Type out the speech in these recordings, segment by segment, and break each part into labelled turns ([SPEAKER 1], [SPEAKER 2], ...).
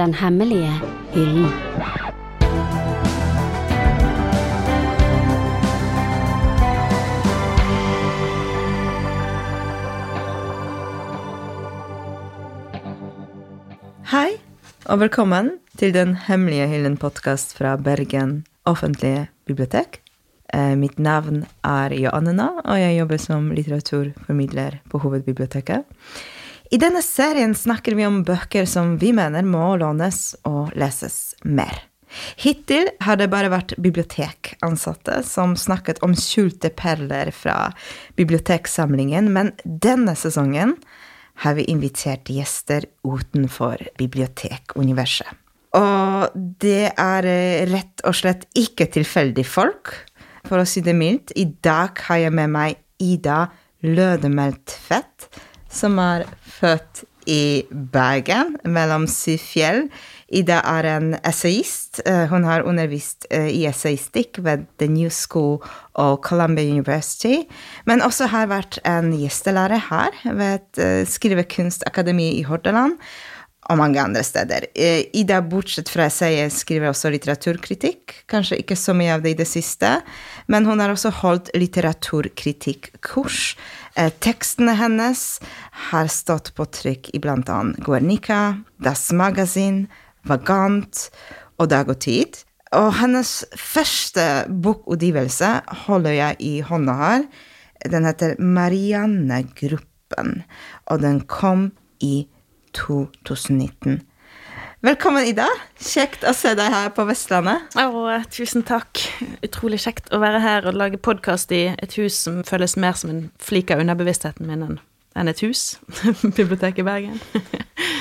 [SPEAKER 1] Den hemmelige hyllen.
[SPEAKER 2] Hei, og velkommen til Den hemmelige hyllen-podkast fra Bergen offentlige bibliotek. Eh, mitt navn er Joannena, og jeg jobber som litteraturformidler på hovedbiblioteket. I denne serien snakker vi om bøker som vi mener må lånes og leses mer. Hittil har det bare vært bibliotekansatte som snakket om skjulte perler fra biblioteksamlingen, men denne sesongen har vi invitert gjester utenfor bibliotekuniverset. Og det er eh, rett og slett ikke tilfeldig folk, for å si det mildt. I dag har jeg med meg Ida Lødemelt Fett, som er født i Bergen, mellom syv fjell. Ida er en essayist. Eh, hun har undervist eh, i essayistikk ved The New School og Columbia University, men også har vært en gjestelærer her ved Skrivekunstakademi i Hordaland og mange andre steder. Eh, Ida, bortsett fra essayet, skriver også litteraturkritikk. Kanskje ikke så mye av det i det siste, men hun har også holdt litteraturkritikkurs. Eh, tekstene hennes har stått på trykk i annet Guernica, Das Magasin, Vagant og Dag og Tid. Og hennes første bokutgivelse holder jeg i hånda her. Den heter Marianne-gruppen, og den kom i 2019. Velkommen, Ida. Kjekt å se deg her på Vestlandet.
[SPEAKER 3] Oh, tusen takk. Utrolig kjekt å være her og lage podkast i et hus som føles mer som en flik av underbevisstheten min enn et hus. Biblioteket i Bergen.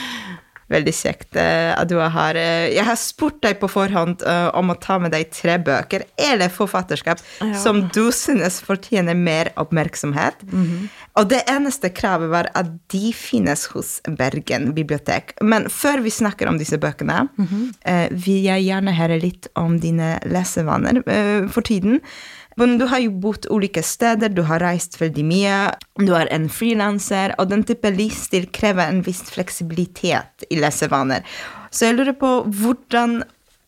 [SPEAKER 2] Veldig kjekt uh, at du har. Uh, jeg har spurt deg på forhånd uh, om å ta med deg tre bøker eller forfatterskap ja. som du synes fortjener mer oppmerksomhet. Mm -hmm. Og det eneste kravet var at de finnes hos Bergen bibliotek. Men før vi snakker om disse bøkene, mm -hmm. vil jeg gjerne høre litt om dine lesevaner for tiden. Men du har jo bodd ulike steder, du har reist veldig mye, du er en frilanser, og den type livsstil krever en viss fleksibilitet i lesevaner. Så jeg lurer på hvordan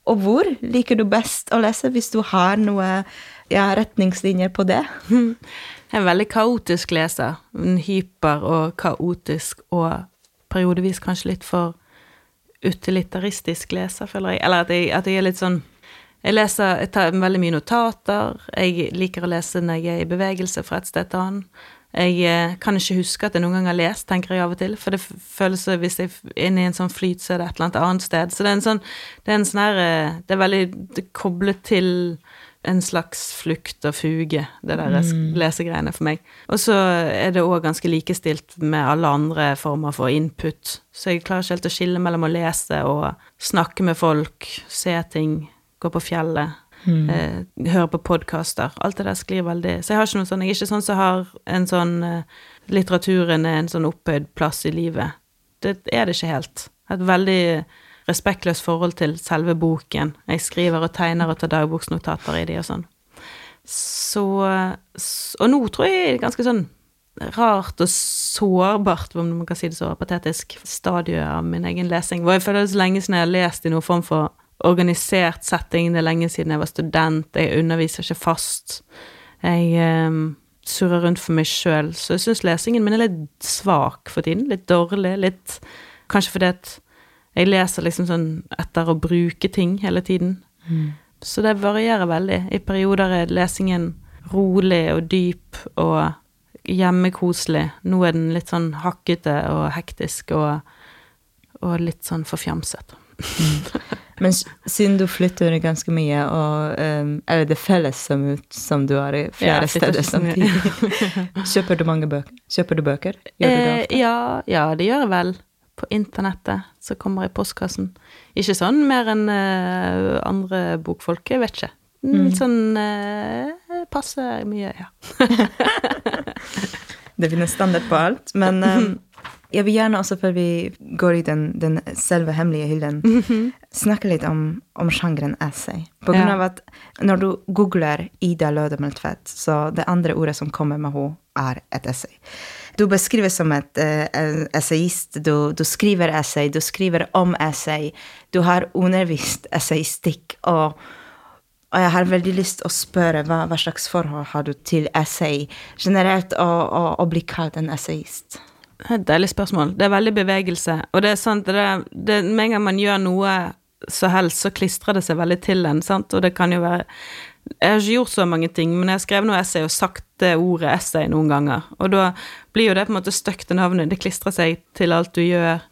[SPEAKER 2] og hvor liker du best å lese, hvis du har noe ja, retningslinjer på det?
[SPEAKER 3] Jeg er en veldig kaotisk leser. En hyper og kaotisk og periodevis kanskje litt for utilitaristisk leser, føler jeg. Eller at jeg, at jeg er litt sånn jeg leser, jeg tar veldig mye notater. Jeg liker å lese når jeg er i bevegelse fra et sted til annet. Jeg eh, kan ikke huske at jeg noen gang har lest, tenker jeg av og til. For det føles som hvis jeg er inne i en sånn flyt, så er det et eller annet annet sted. Så det er en sånn Det er en sånn her eh, Det er veldig det er koblet til en slags flukt og fuge, det der mm. lesegreiene for meg. Og så er det òg ganske likestilt med alle andre former for input. Så jeg klarer ikke helt å skille mellom å lese og snakke med folk, se ting gå på fjellet, mm. eh, høre på podkaster. Alt det der sklir veldig Så jeg har ikke noe sånn Jeg er ikke sånn som har en sånn eh, Litteraturen er en sånn opphøyd plass i livet. Det er det ikke helt. Et veldig respektløst forhold til selve boken. Jeg skriver og tegner og tar dagboksnotater i de og sånn. Så Og nå tror jeg det er ganske sånn rart og sårbart, om man kan si det så patetisk, stadie av min egen lesing. Hvor jeg føler det er så lenge siden jeg har lest i noen form for organisert setting. Det er lenge siden jeg var student. Jeg underviser ikke fast. Jeg um, surrer rundt for meg sjøl. Så jeg syns lesingen min er litt svak for tiden. Litt dårlig. Litt Kanskje fordi at jeg leser liksom sånn etter å bruke ting hele tiden. Mm. Så det varierer veldig. I perioder er lesingen rolig og dyp og hjemmekoselig. Nå er den litt sånn hakkete og hektisk og, og litt sånn forfjamset.
[SPEAKER 2] Mm. Men siden du flytter ganske mye, og um, er det felles som, som du har i flere ja, steder samtidig? Kjøper du mange bøker? Kjøper du bøker?
[SPEAKER 3] Gjør du det ofte? Eh, ja, ja, det gjør jeg vel. På internettet så kommer i postkassen. Ikke sånn mer enn uh, andre bokfolk, jeg vet ikke. Mm. Sånn uh, passe mye, ja.
[SPEAKER 2] det finnes standard på alt, men um, Jeg vil gjerne også, før vi går i den, den selve hemmelige hyllen, mm -hmm. snakke litt om, om sjangeren essay. På grunn ja. av at når du googler Ida Lødemeltvedt, så det andre ordet som kommer med henne, er et essay. du beskrives som et uh, essayist. Du, du skriver essay, du skriver om essay. Du har undervist essayistikk, og, og jeg har veldig lyst til å spørre hva, hva slags forhold har du til essay generelt, og, og, og bli kalt en essayist?
[SPEAKER 3] Et deilig spørsmål. Det er veldig bevegelse. Og det er sant, det, det, med en gang man gjør noe så helst, så klistrer det seg veldig til en, sant, og det kan jo være Jeg har ikke gjort så mange ting, men jeg har skrevet noe essay og sagt det ordet essay noen ganger, og da blir jo det på en måte støkt til navnet, det klistrer seg til alt du gjør.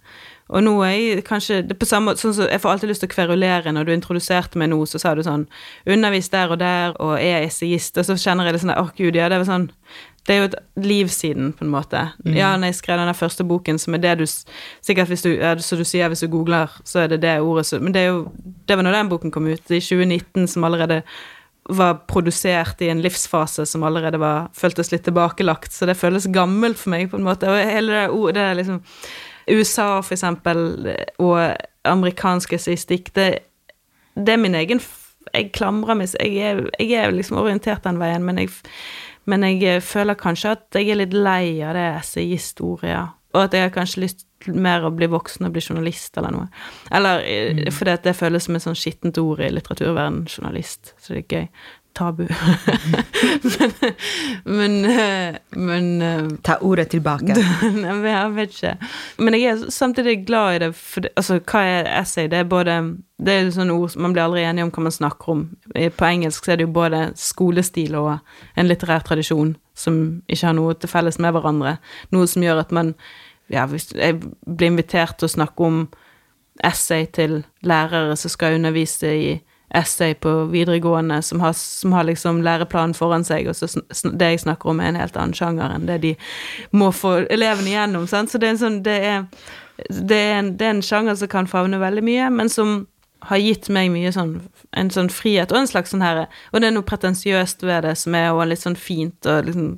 [SPEAKER 3] Og nå er jeg kanskje det på samme måte, sånn som Jeg får alltid lyst til å kverulere når du introduserte meg nå, så sa du sånn Undervis der og der, og er essayist, og så kjenner jeg det sånn Å, gud, ja, det vel sånn det er jo et liv siden, på en måte. Ja, når jeg skrev den første boken, som er det du Sikkert hvis du ja, Så du sier hvis du googler, så er det det ordet som Men det er jo Det var når den boken kom ut, i 2019, som allerede var produsert i en livsfase som allerede var føltes litt tilbakelagt, så det føles gammelt for meg, på en måte. Og hele det det er liksom USA, for eksempel, og amerikansk essayistikk, det, det er min egen Jeg klamrer meg Jeg er, jeg er liksom orientert den veien, men jeg, men jeg føler kanskje at jeg er litt lei av det essayhistoria. Og at jeg har kanskje lyst mer å bli voksen og bli journalist eller noe. Eller mm. fordi at det føles som et sånn skittent ord i litteraturverden, journalist. Så det er gøy. Tabu. men men, eh, men eh,
[SPEAKER 2] Ta ordet tilbake.
[SPEAKER 3] Jeg vet ikke. Men jeg er samtidig glad i det, for det, altså, hva er essay? Det er både Det er sånne ord man blir aldri enige om hva man snakker om. På engelsk så er det jo både skolestil og en litterær tradisjon som ikke har noe til felles med hverandre. Noe som gjør at man Ja, hvis jeg blir invitert til å snakke om essay til lærere som skal undervise i essay på videregående, som har, som har liksom læreplanen foran seg, og så det jeg snakker om, er en helt annen sjanger enn det de må få elevene igjennom. Sant? Så det er en sånn det er, det, er en, det er en sjanger som kan favne veldig mye, men som har gitt meg mye sånn en sånn frihet, og en slags sånn herre Og det er noe pretensiøst ved det som er litt sånn fint å liksom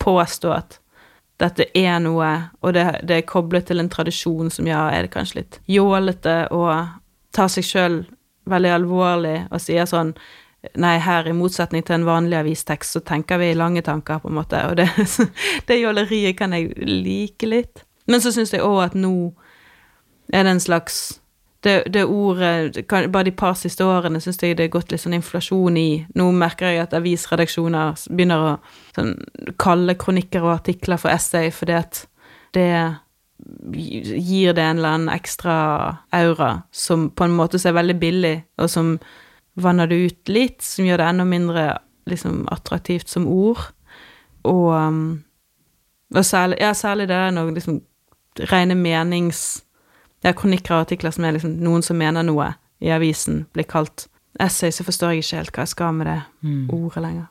[SPEAKER 3] påstå at dette er noe, og det, det er koblet til en tradisjon som ja, er det kanskje litt jålete og tar seg sjøl veldig alvorlig og sier sånn Nei, her i motsetning til en vanlig avistekst, så tenker vi lange tanker, på en måte, og det, det jåleriet kan jeg like litt. Men så syns jeg òg at nå er det en slags det, det ordet Bare de par siste årene syns jeg det er gått litt sånn inflasjon i Nå merker jeg at avisredaksjoner begynner å sånn, kalle kronikker og artikler for essay fordi at det gir det en eller annen ekstra aura som på en måte så er veldig billig, og som vanner det ut litt, som gjør det enda mindre liksom attraktivt som ord. Og, um, og særlig, ja, særlig det er når liksom rene menings... Ja, kronikker og artikler som er liksom noen som mener noe i avisen, blir kalt essay, så forstår jeg ikke helt hva jeg skal med det ordet lenger.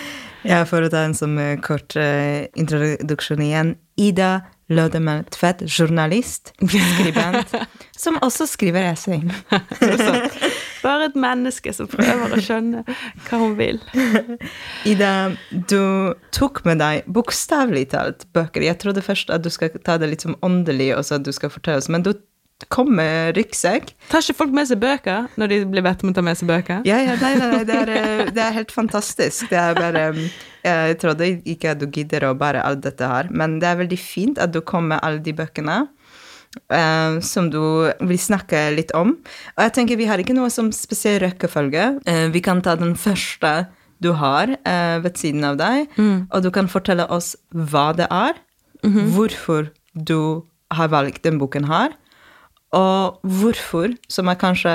[SPEAKER 2] Å ta en sånn kort uh, introduksjon igjen. Ida Lødemel Tvedt, journalist, skribent, som også skriver essay.
[SPEAKER 3] Bare et menneske som prøver å skjønne hva hun vil.
[SPEAKER 2] Ida, du tok med deg bokstavelig talt bøker. Jeg trodde først at du skal ta det litt som åndelig, og så at du skal fortelle oss, men du kom med ryggsekk.
[SPEAKER 3] Tar ikke folk med seg bøker når de blir bedt om å ta med seg bøker?
[SPEAKER 2] Ja, ja, nei, nei, nei det, er, eh, det er helt fantastisk. Det er bare um, Jeg trodde ikke at du gidder å bære alt dette her, men det er veldig fint at du kom med alle de bøkene. Uh, som du vil snakke litt om. Og jeg tenker vi har ikke noe som spesiell rekkefølge. Uh, vi kan ta den første du har uh, ved siden av deg, og du kan fortelle oss hva det er, hvorfor du har valgt den boken her, og hvorfor, som er kanskje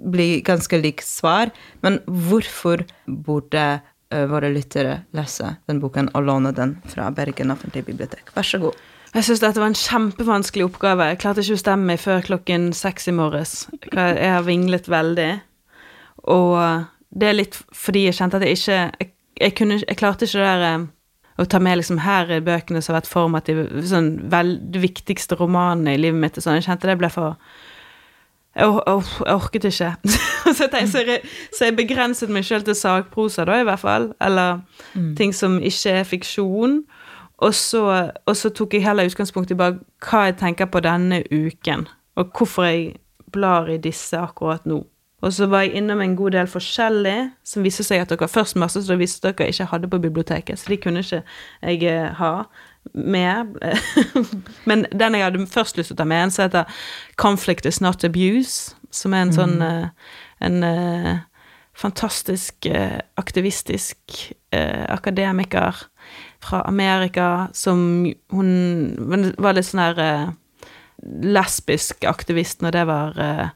[SPEAKER 2] blir ganske lik svar, men hvorfor burde eh, våre lyttere lese den boken og låne den fra Bergen offentlige bibliotek? Vær så god.
[SPEAKER 3] Jeg syns dette var en kjempevanskelig oppgave. Jeg klarte ikke å bestemme meg før klokken seks i morges. Jeg har vinglet veldig. Og det er litt fordi jeg kjente at jeg ikke Jeg, jeg, kunne, jeg klarte ikke det der å ta med liksom her er bøkene som har vært formative, sånn vel, de viktigste romanene i livet mitt og sånn. Jeg kjente det ble for Jeg, or- jeg orket ikke. så, jeg tenkte, så, jeg, begrenset meg sjøl til sakprosa, da, i hvert fall. Eller ting som ikke er fiksjon. Og så, og så tok jeg heller utgangspunkt i bare hva jeg tenker på denne uken, og hvorfor jeg blar i disse akkurat nå. Og så var jeg innom en god del forskjellig, som viste seg at dere først masse som visste dere ikke hadde på biblioteket, så de kunne ikke jeg eh, ha med. Men den jeg hadde først lyst til å ta med, en som heter 'Conflict is not abuse', som er en sånn mm. en eh, fantastisk eh, aktivistisk eh, akademiker fra Amerika som hun var litt sånn her eh, lesbisk aktivist når det var eh,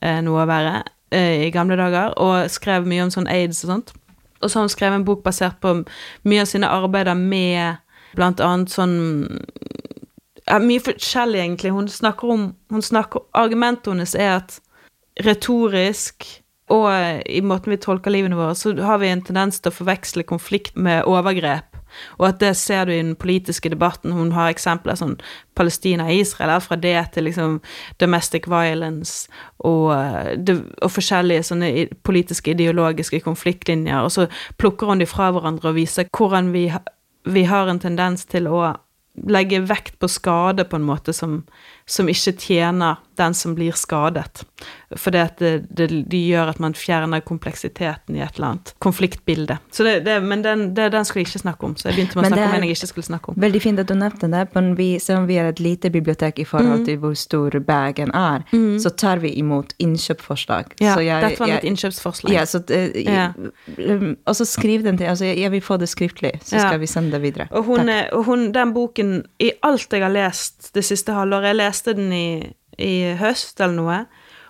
[SPEAKER 3] eh, noe å være eh, i gamle dager, og skrev mye om sånn aids og sånt. Og så har hun skrevet en bok basert på mye av sine arbeider med blant annet sånn ja, Mye forskjellig, egentlig. Hun snakker om hun snakker, Argumentet hennes er at retorisk og i måten vi tolker livene våre, så har vi en tendens til å forveksle konflikt med overgrep. Og at det ser du i den politiske debatten. Hun har eksempler som Palestina og Israel, alt fra det til liksom domestic violence og, og forskjellige sånne politiske, ideologiske konfliktlinjer, og så plukker hun de fra hverandre og viser hvordan vi, vi har en tendens til å legge vekt på skade på en måte som, som ikke tjener den som blir skadet. For det, det, det, gjør at man fjerner kompleksiteten i et eller annet konfliktbilde. Så det, men den, den, skulle jeg ikke snakke om, så jeg begynte med å snakke om en jeg ikke skulle snakke om.
[SPEAKER 2] Veldig fint at du nevnte det, men vi, selv vi er et lite bibliotek i forhold mm. til hvor stor bagen er, mm. så tar vi imot innkjøpsforslag.
[SPEAKER 3] Ja, jeg, dette var mitt innkjøpsforslag.
[SPEAKER 2] Ja, så, uh, ja. Og så skriv den til altså Jeg vil få det skriftlig, så skal vi sende det videre.
[SPEAKER 3] Og, hun, og hun, den boken, i alt jeg har lest det siste halvåret Jeg leste den i i høst eller noe.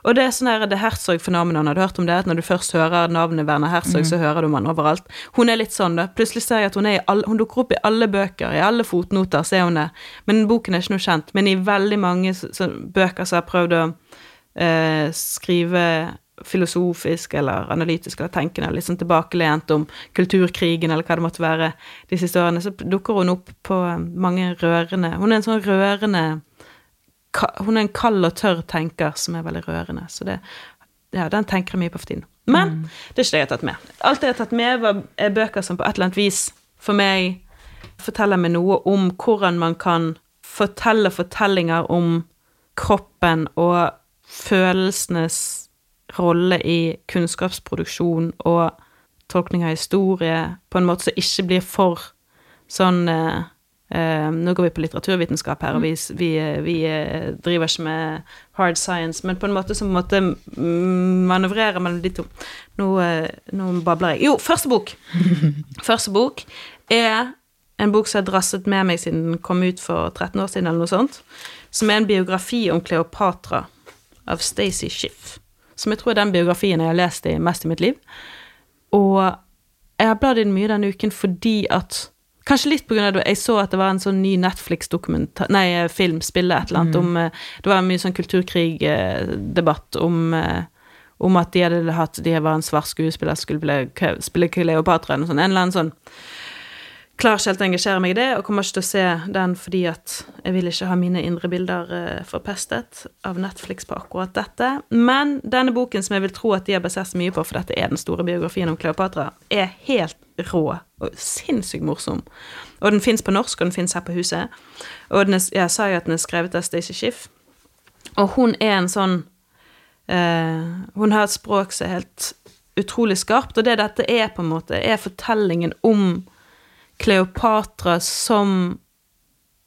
[SPEAKER 3] Og det er sånn her, det Herzog-fenomenet, har du hørt om det? At når du først hører navnet Werner Herzog, mm. så hører du man overalt. Hun er litt sånn, da. Plutselig ser jeg at hun alle, hun dukker opp i alle bøker, i alle fotnoter, ser hun det. Men boken er ikke noe kjent. Men i veldig mange så, så, bøker så har prøvd å eh, skrive filosofisk eller analytisk eller tenkende, litt sånn tilbakelent om kulturkrigen eller hva det måtte være de siste årene, så dukker hun opp på mange rørende Hun er en sånn rørende hun er en kald og tørr tenker som er veldig rørende. Så det, ja, den tenker jeg mye på for tiden. Men mm. det er ikke det jeg har tatt med. Alt jeg har tatt med, var, er bøker som på et eller annet vis for meg forteller meg noe om hvordan man kan fortelle fortellinger om kroppen og følelsenes rolle i kunnskapsproduksjon og tolkning av historie på en måte som ikke blir for sånn eh, nå går vi på litteraturvitenskap her, og vi, vi, vi, eh, driver ikke med hard science, men på en måte som måtte manøvrere mellom de to. Nå, nå, babler jeg. Jo, første bok! første bok er en bok som jeg har drasset med meg siden den kom ut for 13 år siden, eller noe sånt, som er en biografi om Kleopatra av Stacey Schiff. Som jeg tror er den biografien jeg har lest i mest i mitt liv. Og jeg har bladd i den mye denne uken fordi at Kanskje litt av at jeg så at det var en sånn ny Netflix-dokumentar Nei, eh, film, spille, et eller annet mm. om eh, Det var mye sånn kulturkrigdebatt om eh, om at de hadde hatt De var en svart skuespiller skulle spille Cleopatra eller noe sånt. En eller annen sånn klarer ikke helt å engasjere meg i det, og kommer ikke til å se den fordi at jeg vil ikke ha mine indre bilder uh, forpestet av Netflix på akkurat dette. Men denne boken som jeg vil tro at de har basert seg mye på, for dette er den store biografien om Kleopatra, er helt rå og sinnssykt morsom. Og den fins på norsk, og den fins her på huset. Og er, jeg sa jo at den er skrevet av Stacey Schiff, og hun er en sånn uh, Hun har et språk som er helt utrolig skarpt, og det dette er, på en måte, er fortellingen om Kleopatra som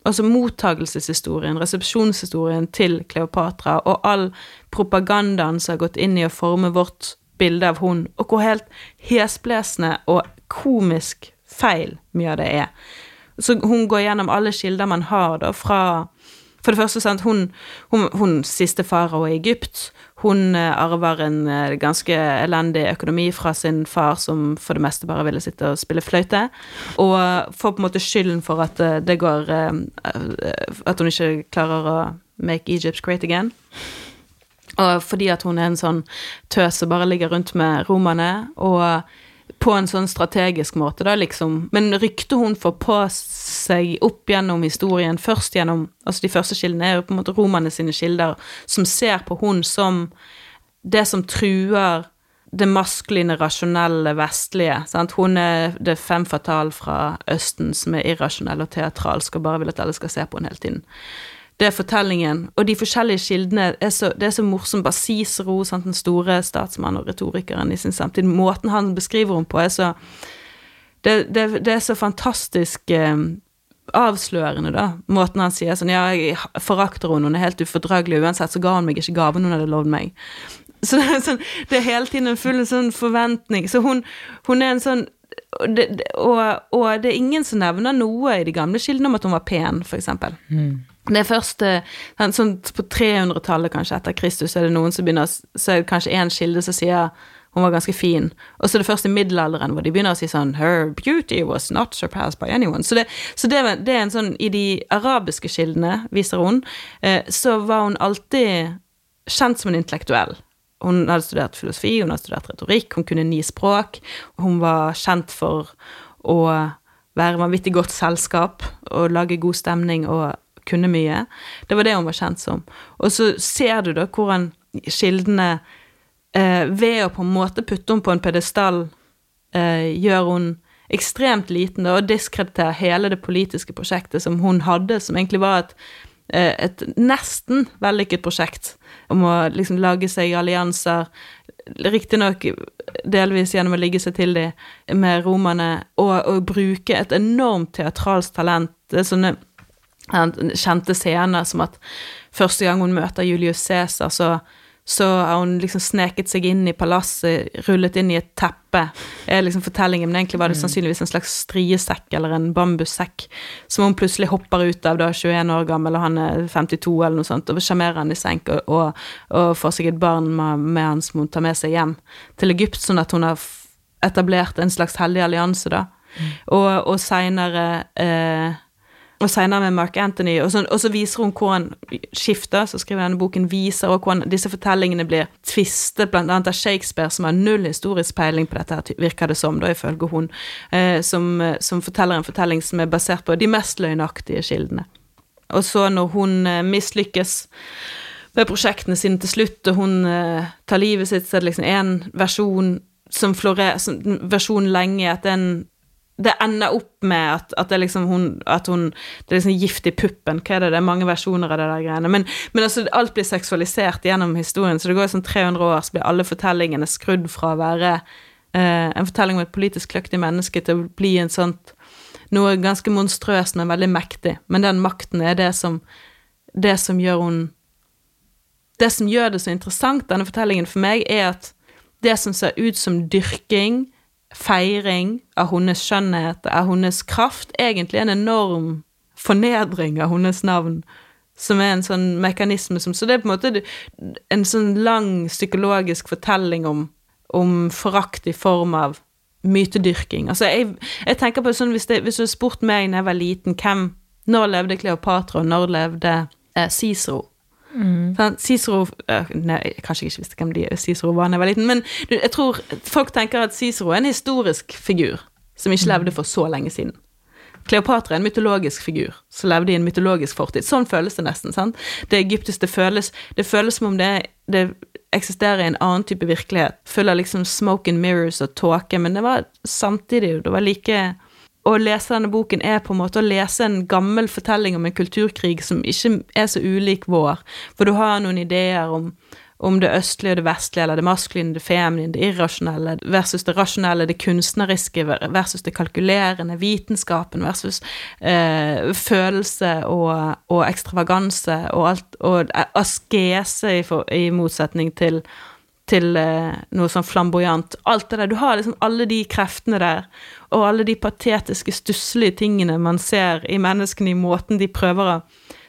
[SPEAKER 3] Altså mottagelseshistorien, resepsjonshistorien til Kleopatra, og all propagandaen som har gått inn i å forme vårt bilde av hun, og hvor helt hesblesende og komisk feil mye av det er. Så hun går gjennom alle kilder man har, da, fra For det første, sant, hun, hun, hun siste farao i Egypt, hun eh, arver en eh, ganske elendig økonomi fra sin far, som for det meste bare ville sitte og spille fløyte, og får på en måte skylden for at eh, det går At hun ikke klarer å make Egypt great again. Og fordi at hun er en sånn tøs som bare ligger rundt med romerne, og på en sånn strategisk måte, da, liksom. Men ryktet hun får på seg opp gjennom historien, først gjennom Altså, de første kildene er jo på en måte romerne sine kilder, som ser på hun som det som truer det maskuline, rasjonelle, vestlige. Sant? Hun er det fem fatale fra Østen som er irrasjonell og teatralsk og bare vil at alle skal se på henne hele tiden. Det er fortellingen, og de forskjellige kildene er så, Det er så morsomt. Bare Cicero, sant, den store statsmannen og retorikeren i sin samtid. Måten han beskriver henne på, er så Det, det, det er så fantastisk eh, avslørende, da. Måten han sier sånn Ja, jeg forakter henne, hun er helt ufordragelig. Uansett så ga hun meg ikke gaven hun hadde lovd meg. Så det er, sånn, det er hele tiden en full sånn forventning. Så hun, hun er en sånn og det, og, og det er ingen som nevner noe i de gamle kildene om at hun var pen, for eksempel. Det er først eh, sånn på 300-tallet kanskje etter Kristus er det noen som begynner Så er det kanskje én kilde som sier hun var ganske fin. Og så er det først i middelalderen hvor de begynner å si sånn Her beauty was not surpassed by anyone. Så det, så det, det er en sånn I de arabiske kildene, viser hun, eh, så var hun alltid kjent som en intellektuell. Hun hadde studert filosofi, hun hadde studert retorikk, hun kunne ni språk. Hun var kjent for å være vanvittig godt selskap og lage god stemning og kunne mye. Det var det hun var kjent som. Og så ser du da hvordan kildene eh, Ved å på en måte putte henne på en pedestall, eh, gjør hun ekstremt liten da, og diskrediterer hele det politiske prosjektet som hun hadde, som egentlig var et eh, et nesten vellykket prosjekt om å liksom lage seg allianser, riktignok delvis gjennom å ligge seg til de med romerne, og, og bruke et enormt teatralsk talent. Det er sånne kjente scener som at første gang hun møter Julius Cæsar, så så har hun liksom sneket seg inn i palasset, rullet inn i et teppe, er liksom fortellingen, men egentlig var det sannsynligvis en slags striesekk eller en bambussekk som hun plutselig hopper ut av da 21 år gammel, og han er 52 eller noe sånt, og sjarmerer han i senk og, og, og, får seg et barn med, med han som hun tar med seg hjem til Egypt, sånn at hun har etablert en slags hellig allianse, da. Og, og seinere eh, og senere med Mark Anthony, og så, og så viser hun hvordan skifter, så skriver denne boken, viser og hvordan disse fortellingene blir tvistet, annet av Shakespeare, som har null historisk peiling på dette, virker det som, da ifølge hun, eh, som, som, forteller en fortelling som er basert på de mest løgnaktige kildene. Og så når hun eh, mislykkes med prosjektene sine til slutt, og hun eh, tar livet sitt, så er det liksom én versjon som florerer, versjon lenge, etter den det ender opp med at, at, det liksom hun, at hun Det er liksom gift i puppen. Hva er det? Det er mange versjoner av det der greiene. Men, men altså, alt blir seksualisert gjennom historien, så det går jo sånn 300 år, så blir alle fortellingene skrudd fra å være eh, en fortelling om et politisk kløktig menneske til å bli en sånt noe ganske monstrøst, men veldig mektig. Men den makten er det som Det som gjør hun Det som gjør det så interessant, denne fortellingen, for meg, er at det som ser ut som dyrking, feiring av hennes skjønnhet, av hennes kraft, egentlig en enorm fornedring av hennes navn, som er en sånn mekanisme som Så det er på en måte en sånn lang psykologisk fortelling om, om forakt i form av mytedyrking. Altså, jeg, jeg tenker på sånn, hvis, det, hvis du hadde spurt meg da jeg var liten, hvem Når levde Kleopatra, og når levde eh, Cicero? Mm. Cicero Nei, kanskje jeg ikke visste hvem de Cicero var da jeg var liten, men jeg tror folk tenker at Cicero er en historisk figur som ikke levde for så lenge siden. Kleopatra er en mytologisk figur som levde i en mytologisk fortid. Sånn føles det nesten. sant? Det egyptiske føles, det føles som om det, det eksisterer i en annen type virkelighet. Full av liksom smoke and mirrors og tåke, men det var samtidig Det var like å lese denne boken er på en måte å lese en gammel fortelling om en kulturkrig som ikke er så ulik vår, for du har noen ideer om, om det østlige og det vestlige, eller det maskuline, det feminine, det irrasjonelle versus det rasjonelle, det kunstneriske versus det kalkulerende, vitenskapen versus eh, følelse og, og, ekstravaganse og alt, og askese i, for, i motsetning til til eh, noe sånn flamboyant. Alt det der. Du har liksom alle de kreftene der, og alle de patetiske, stusslige tingene man ser i menneskene, i måten de prøver å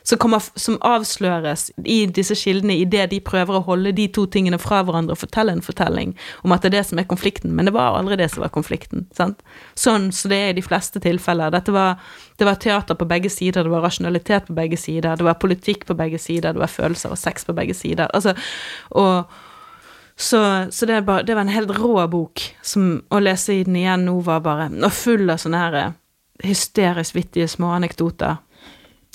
[SPEAKER 3] som, kommer, som avsløres i disse kildene idet de prøver å holde de to tingene fra hverandre og fortelle en fortelling om at det er det som er konflikten, men det var aldri det som var konflikten. sant? Sånn så det er i de fleste tilfeller. Dette var, det var teater på begge sider, det var rasjonalitet på begge sider, det var politikk på begge sider, det var følelser og sex på begge sider. Altså, og så, så det, bare, det, var en helt rå bok, som å lese i den igjen nå var bare Og full av sånne her eh, hysterisk vittige små anekdoter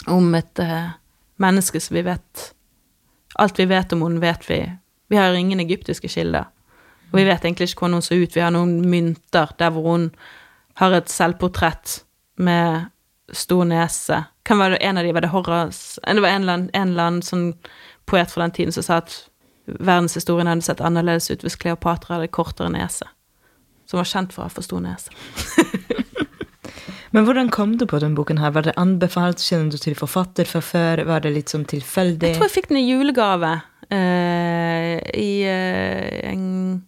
[SPEAKER 3] om et uh, menneske som vi vet Alt vi vet om henne, vet vi. Vi har ingen egyptiske kilder. Og vi vet egentlig ikke hvordan hun så ut. Vi har noen mynter der hvor hun har et selvportrett med stor nese, var det en av de? Var det? Det var en eller annen, en eller annen sånn poet fra den tiden som sa at verdenshistorien hadde sett annerledes ut hvis Kleopatra hadde kortere nese. Som var kjent for å ha for stor nese.
[SPEAKER 2] Men hvordan kom du på denne boken her? Var det anbefalt? Kjenner du til forfatter fra før? Var det litt sånn tilfeldig?
[SPEAKER 3] Jeg tror jeg fikk den i julegave eh, i eh, en,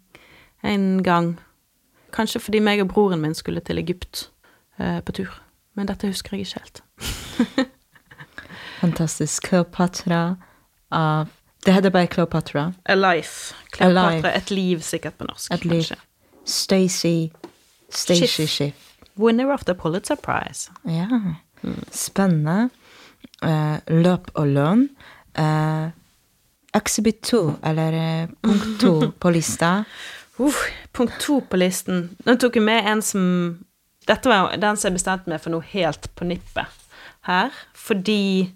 [SPEAKER 3] en gang. Kanskje fordi meg og broren min skulle til Egypt eh, på tur. Men dette husker jeg ikke helt.
[SPEAKER 2] Fantastisk. Kleopatra av Det heter bare Cleopatra.
[SPEAKER 3] A Life.
[SPEAKER 2] A Life.
[SPEAKER 3] Et liv, sikkert på norsk.
[SPEAKER 2] Et liv.
[SPEAKER 3] Stacey
[SPEAKER 2] Stacy Stacy
[SPEAKER 3] Schiff. Winner of the Pulitzer Prize.
[SPEAKER 2] Ja. Spennende. Uh, løp og lønn. Uh, Exhibit 2, eller eh, punkt 2 på lista.
[SPEAKER 3] Uh, punkt 2 på listen. Nå tok jeg med en som Dette var den som jeg bestemte meg for noe helt på nippet her. Fordi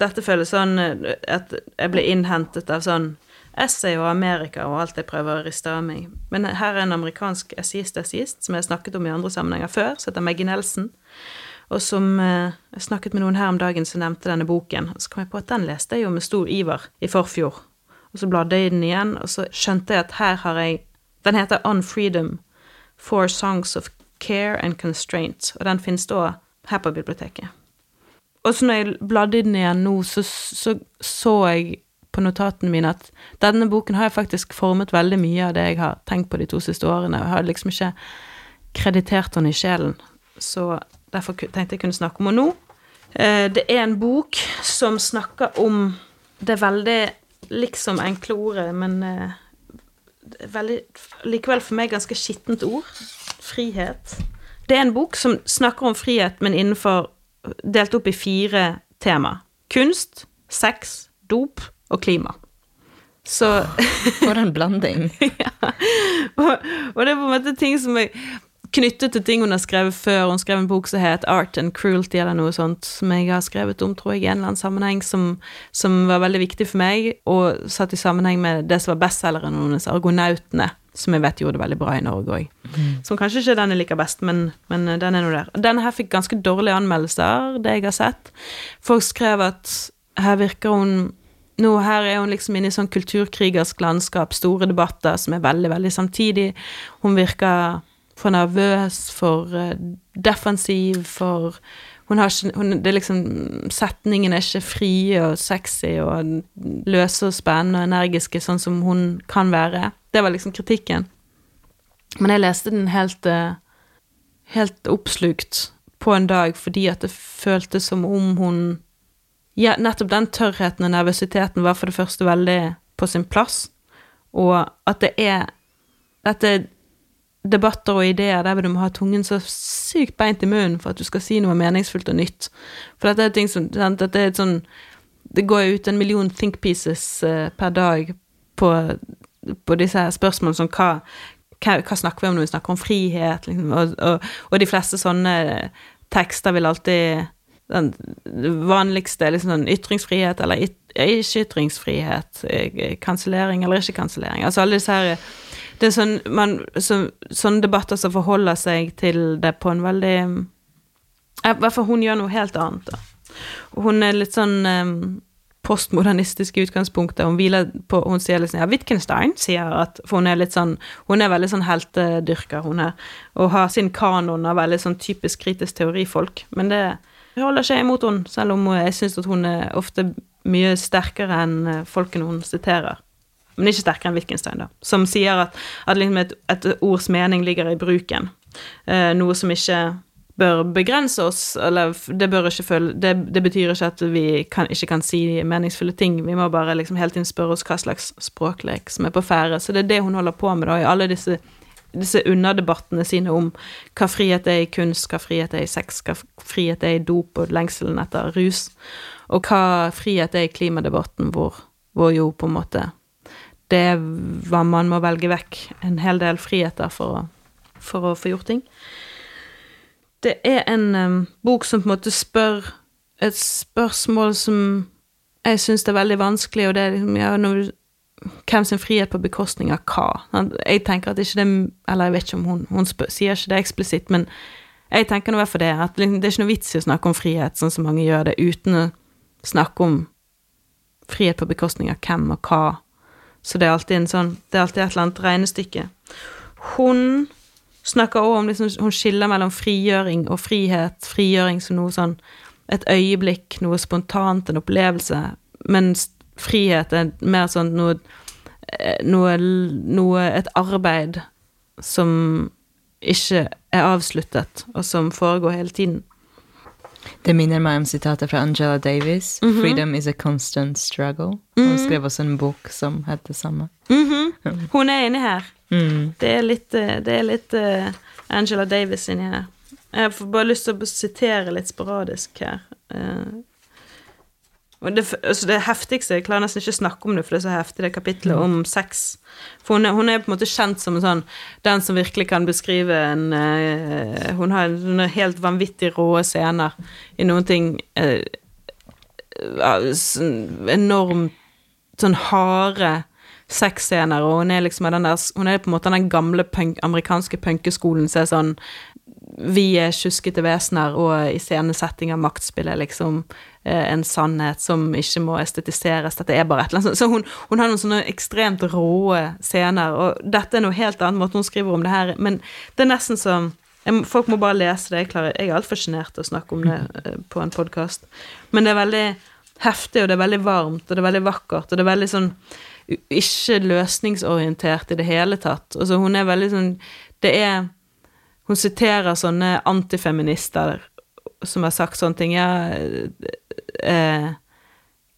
[SPEAKER 3] dette føles sånn eh, at jeg ble innhentet av sånn essay og Amerika og alt jeg prøver å riste av meg. Men her er en amerikansk essayist-essayist som jeg har snakket om i andre sammenhenger før, som heter Maggie Nelson. Og som eh, Jeg snakket med noen her om dagen som nevnte denne boken. Og så kom jeg på at den leste jeg jo med stor iver i forfjor. Og så bladde jeg i den igjen, og så skjønte jeg at her har jeg Den heter On Freedom. Four Songs of Care and Constraint. Og den finnes da her på biblioteket. Og så når jeg bladde den igjen nå, så så, så jeg på notatene mine at denne boken har jeg faktisk formet veldig mye av det jeg har tenkt på de to siste årene. Jeg har liksom ikke kreditert henne i sjelen. Så derfor tenkte jeg kunne snakke om henne nå. Eh, Det er en bok som snakker om Det veldig liksom enkle ordet, men eh, veldig Likevel for meg ganske skittent ord. Frihet. Det er en bok som snakker om frihet, men innenfor Delt opp i fire tema. Kunst, sex, dop og klima. Så
[SPEAKER 2] For en blanding.
[SPEAKER 3] og, og det er på en måte ting som er knyttet til ting hun har skrevet før. Hun skrev en bok som het Art and Cruelty, eller noe sånt, som jeg har skrevet om, tror jeg, i en eller annen sammenheng, som, som var veldig viktig for meg, og satt i sammenheng med det som var bestselgeren hennes, Argonautene, som jeg vet gjorde det veldig bra i Norge òg. Som kanskje ikke den jeg liker best, men, men den er nå der. Denne her fikk ganske dårlige anmeldelser, det jeg har sett. Folk skrev at her virker hun nå her er hun liksom inne i sånn kulturkrigersk landskap, store debatter som er veldig, veldig samtidig. Hun virker for nervøs, for eh, defensiv, for hun har ikke hun, Det er liksom Setningene er ikke frie og sexy og løse og spennende og energiske, sånn som hun kan være. Det var liksom kritikken. Men jeg leste den helt eh, Helt oppslukt på en dag fordi at det føltes som om hun ja, nettopp den tørrheten og nervøsiteten var for det første veldig på sin plass, og at det er er debatter og ideer der du må ha tungen så sykt beint i munnen for at du skal si noe meningsfullt og nytt. For dette er ting som dette er et sånn Det går jo ut en million think pieces eh, per dag på, på disse spørsmålene som hva, hva, hva snakker vi om når vi snakker om frihet, liksom, og, og, og de fleste sånne tekster vil alltid den vanligste liksom sånn ytringsfrihet eller yt, ikke ytringsfrihet, eh, kansellering eller ikke kansellering. Altså alle disse her Det er sånn man så, Sånne debatter som forholder seg til det på en veldig I hvert fall hun gjør noe helt annet, da. Hun er litt sånn um, postmodernistisk i utgangspunktet. Hun hviler på Hun sier liksom Ja, Wittgenstein sier at For hun er litt sånn Hun er veldig sånn heltedyrker, hun er, og har sin kanon av veldig sånn typisk kritisk teorifolk. Men det holder ikke imot henne, selv om jeg syns at hun er ofte mye sterkere enn eh, folkene hun siterer. Men ikke sterkere enn Wittgenstein, da. Som sier at, at liksom et, et ords mening ligger i bruken. Eh, noe som ikke bør begrense oss, eller det ikke føle det, det betyr ikke at vi kan, ikke kan si meningsfulle ting. Vi må bare liksom hele tiden spørre oss hva slags språklek som er på ferde. Så det er det hun holder på med, da, i alle disse disse underdebattene sine om hva frihet er i kunst, hva frihet er i sex, hva frihet er i dop og lengselen etter rus, og hva frihet er i klimadebatten, hvor, hvor jo på en måte det er hva man må velge vekk en hel del friheter for å, for å få gjort ting. Det er en um, bok som på en måte spør et spørsmål som jeg syns er veldig vanskelig, og det er liksom, ja, når hvem sin frihet på bekostning av hva. Jeg tenker at ikke det Eller jeg vet ikke om hun Hun spør, sier ikke det eksplisitt, men Jeg tenker nå i hvert fall det, at liksom, det er ikke noe vits i å snakke om frihet sånn som mange gjør det, uten å snakke om frihet på bekostning av hvem og hva. Så det er alltid en sånn Det er alltid et eller annet regnestykke. Hun snakker også om liksom, Hun skiller mellom frigjøring og frihet. Frigjøring som noe sånn Et øyeblikk, noe spontant, en opplevelse. Mens frihet er mer sånn noe eh, Noe, noe Et arbeid som ikke er avsluttet, og som foregår hele tiden.
[SPEAKER 2] Det minner meg om sitatet fra Angela Davis.
[SPEAKER 3] -hmm.
[SPEAKER 2] 'Freedom is a constant struggle'. Hun skrev også en bok som het det samme.
[SPEAKER 3] Mhm. Hun er inni her.
[SPEAKER 2] Mm.
[SPEAKER 3] Det er litt, eh, det er litt uh, Angela Davis inni her. Jeg får bare lyst til å sitere litt sporadisk her. Uh, det, altså det heftigste Jeg klarer nesten ikke å snakke om det, for det er så heftig, det kapitlet om sex. For hun er, hun er på en måte kjent som en sånn den som virkelig kan beskrive en uh, Hun har noen helt vanvittig rå scener i noen ting uh, enormt sånn harde sexscener, og hun er liksom den der Hun er på en måte den gamle punk, amerikanske punkeskolen som er sånn Vi er tjuskete vesener, og iscenesetting av maktspill er liksom eh, en sannhet som ikke må estetiseres. Dette er bare et eller annet. Så hun, hun har noen sånne ekstremt råe scener, og dette er noe helt annet måte hun skriver om det her, men det er nesten som Folk må bare lese det. Jeg, klarer, jeg er altfor sjenert til å snakke om det eh, på en podkast. Men det er veldig heftig, og det er veldig varmt, og det er veldig vakkert, og det er veldig sånn ikke løsningsorientert i det hele tatt. Altså, hun er veldig sånn Det er Hun siterer sånne antifeminister som har sagt sånne ting. Ja, eh,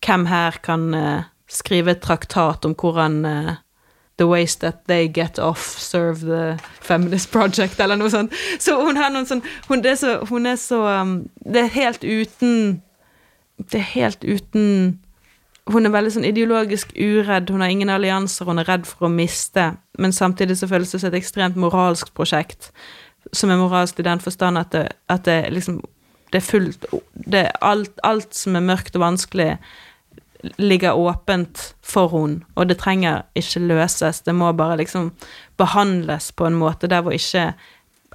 [SPEAKER 3] hvem her kan eh, skrive et traktat om hvordan eh, The ways that they get off serve the feminist project, eller noe sånt. Så hun har noen sånn Hun, er så, hun er så um, Det er helt uten Det er helt uten Hun er veldig sånn ideologisk uredd, hun har ingen allianser, hun er redd for å miste, men samtidig så føles det som et ekstremt moralsk prosjekt, som er moralsk i den forstand at det, at det liksom Det er fullt det er alt, alt som er mørkt og vanskelig, ligger åpent for hun, og det trenger ikke løses, det må bare liksom behandles på en måte der hvor ikke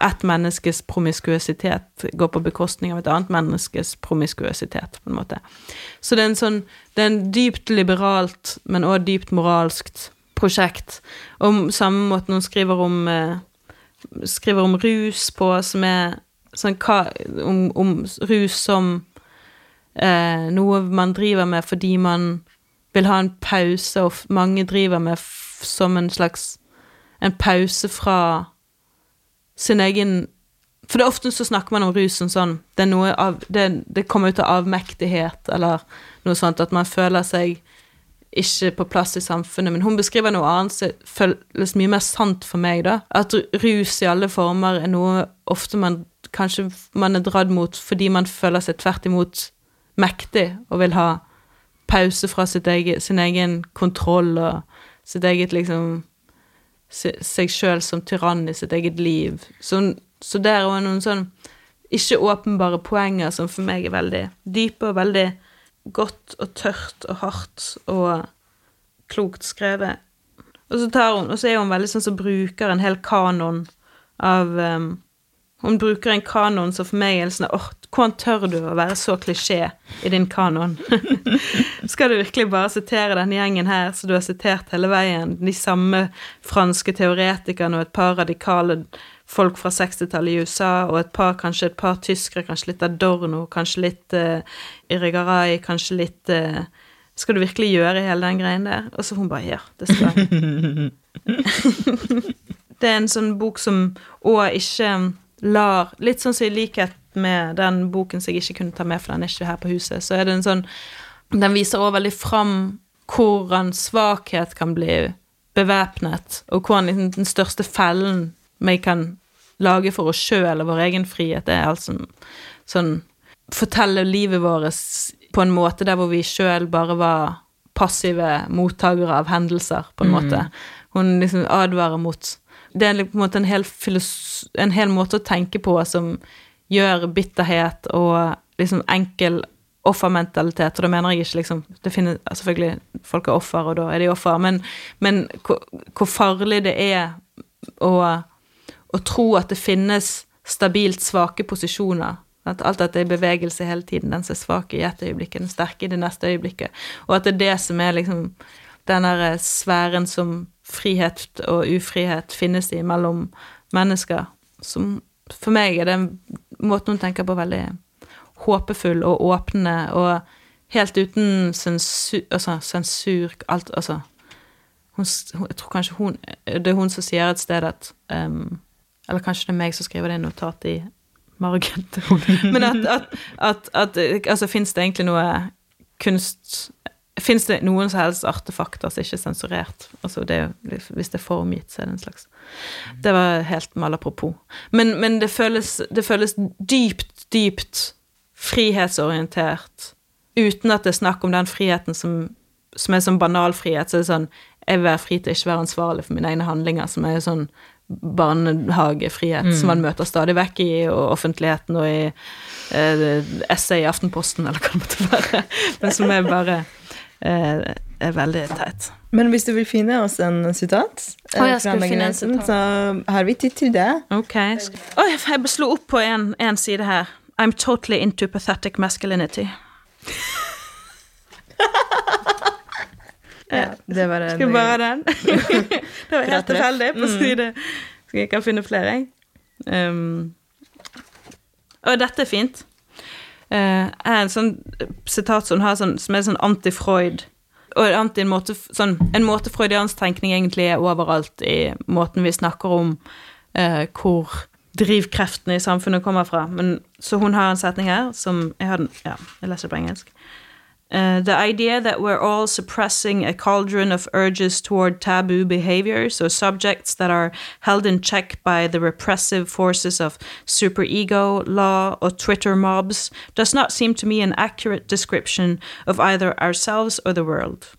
[SPEAKER 3] ett menneskes promiskuøsitet går på bekostning av et annet menneskes promiskuøsitet, på en måte. Så det er en sånn Det er en dypt liberalt, men også dypt moralskt prosjekt. Om samme måte hun skriver om eh, Skriver om rus på, som er sånn hva Om, om rus som eh, noe man driver med fordi man vil ha en pause, og mange driver med som en slags En pause fra sin egen For det er ofte så snakker man om rusen sånn Det er noe av Det, det kommer ut av avmektighet, eller noe sånt, at man føler seg ikke på plass i samfunnet. Men hun beskriver noe annet som føles mye mer sant for meg, da. At rus i alle former er noe ofte man kanskje man er dratt mot fordi man føler seg tvert imot mektig og vil ha pause fra eget, sin egen kontroll og sitt eget liksom seg sjøl som tyrann i sitt eget liv. Så, så der er noen sånn ikke åpenbare poenger som for meg er veldig dype og veldig godt og tørt og hardt og klokt skrevet. Og så tar hun, og så er hun veldig sånn som bruker en hel kanon av um, Hun bruker en kanon som for meg er litt sånn åh, hvordan tør du å være så klisjé i din kanon? Skal du virkelig bare sitere denne gjengen her som du har sitert hele veien? De samme franske teoretikerne og et par radikale folk fra 60-tallet i USA, og et par, kanskje et par tyskere, kanskje litt Adorno, kanskje litt uh, Irigaray, kanskje litt uh, Skal du virkelig gjøre hele den greien der? Og så hun bare Ja, det skal jeg. det er en sånn bok som òg ikke lar Litt sånn som i likhet med den boken som jeg ikke kunne ta med, for den er ikke her på huset, så er det en sånn Den viser òg veldig fram hvordan svakhet kan bli bevæpnet, og hvordan liksom den største fellen vi kan lage for oss sjøl og vår egen frihet, er altså sånn Fortelle livet vårt på en måte der hvor vi sjøl bare var passive mottakere av hendelser, på en måte. Hun liksom advarer mot Det er på en måte en hel, filos en hel måte å tenke på som gjør bitterhet og liksom enkel offermentalitet, og da mener jeg ikke liksom det finnes, Selvfølgelig, folk er offer, og da er de offer, men, men hvor, hvor farlig det er å, å tro at det finnes stabilt svake posisjoner. At alt dette er i bevegelse hele tiden. Den som er svak i ett øyeblikk, den sterke i det neste øyeblikket. Og at det er det som er liksom den derre sfæren som frihet og ufrihet finnes i mellom mennesker. Som for meg er det en måte hun tenker på, veldig håpefull og åpne og helt uten sensur, altså, sensur alt, altså hun, Jeg tror kanskje hun Det er hun som sier et sted at um, Eller kanskje det er meg som skriver det i notat i margen til henne. Men at, at, at, at Altså, fins det egentlig noe kunst Fins det noen som helst artefakter som ikke er sensurert? Altså det, hvis det er formgitt, så er det en slags Det var helt malapropos. Men, men det, føles, det føles dypt, dypt frihetsorientert, uten at det er snakk om den friheten som, som er sånn banal frihet. Så det er sånn Jeg vil være fri til ikke være ansvarlig for mine egne handlinger, som er sånn barnehagefrihet mm. som man møter stadig vekk i offentligheten og i eh, essay i Aftenposten, eller hva det måtte være, men som er bare er veldig teit.
[SPEAKER 2] Men hvis du vil finne oss en sitat
[SPEAKER 3] oh, jeg skal finne en sitat.
[SPEAKER 2] så har vi tid til det.
[SPEAKER 3] Ok. Oh, jeg slo opp på en side her. I'm totally into pathetic masculinity.
[SPEAKER 2] ja, det var
[SPEAKER 3] den. Skulle bare den. det var helt tilfeldig på mm. side. Skal jeg kan finne flere, jeg. Um, og dette er fint. Uh, er en sånn sitat som, sånn, som er sånn anti-Freud. Og anti en måte, sånn, en måte freudiansk tenkning egentlig er overalt i måten vi snakker om uh, hvor drivkreftene i samfunnet kommer fra. Men, så hun har en setning her som Jeg har den, ja, jeg leser det på engelsk. Uh, the idea that we're all suppressing a cauldron of urges toward taboo behaviors or subjects that are held in check by the repressive forces of superego, law, or Twitter mobs does not seem to me an accurate description of either ourselves or the world.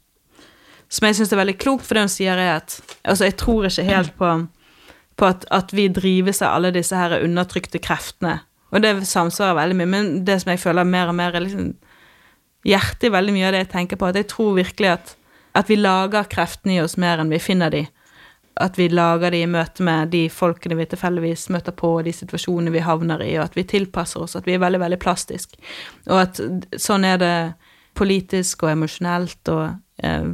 [SPEAKER 3] Som jeg syns er veldig klokt, for det hun sier, er at Altså, jeg tror ikke helt på på at, at, vi drives av alle disse her undertrykte kreftene. Og det samsvarer veldig mye, men det som jeg føler mer og mer er liksom hjertet i veldig mye av det jeg tenker på, at jeg tror virkelig at, at vi lager kreftene i oss mer enn vi finner de. At vi lager de i møte med de folkene vi tilfeldigvis møter på, og de situasjonene vi havner i, og at vi tilpasser oss, at vi er veldig, veldig plastisk. Og at sånn er det politisk og emosjonelt, og, eh,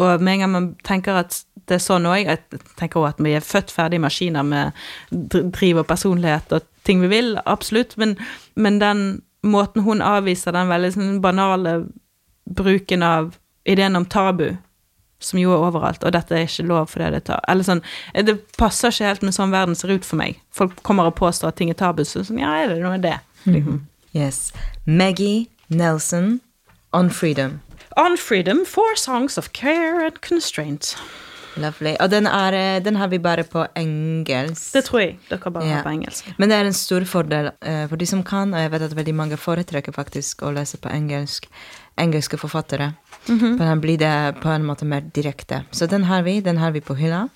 [SPEAKER 3] og med en gang man tenker at det er sånn òg. Jeg tenker også at vi er født ferdige maskiner med driv og personlighet og ting vi vil, absolutt, men, men den måten hun avviser den veldig sånn banale bruken av ideen om tabu, som jo er overalt, og dette er ikke lov fordi det tar Eller sånn Det passer ikke helt med sånn verden ser ut for meg. Folk kommer og påstår at ting er tabu, så sånn, ja, er det noe det? Liksom.
[SPEAKER 2] Mm. Yes. Maggie Nelson, On Freedom.
[SPEAKER 3] On Freedom, four songs of care and constraint.
[SPEAKER 2] Lovely. Og den, er, eh, den, har vi bare på engelsk.
[SPEAKER 3] Det tror jeg dere bare ja. har på engelsk.
[SPEAKER 2] Men det er en stor fordel uh, for de som kan, og jeg vet at veldig mange foretrekker faktisk å lese på engelsk. Engelske forfattere. Mm -hmm. For da blir det på en måte mer direkte. Så den har vi. Den har vi på hylla.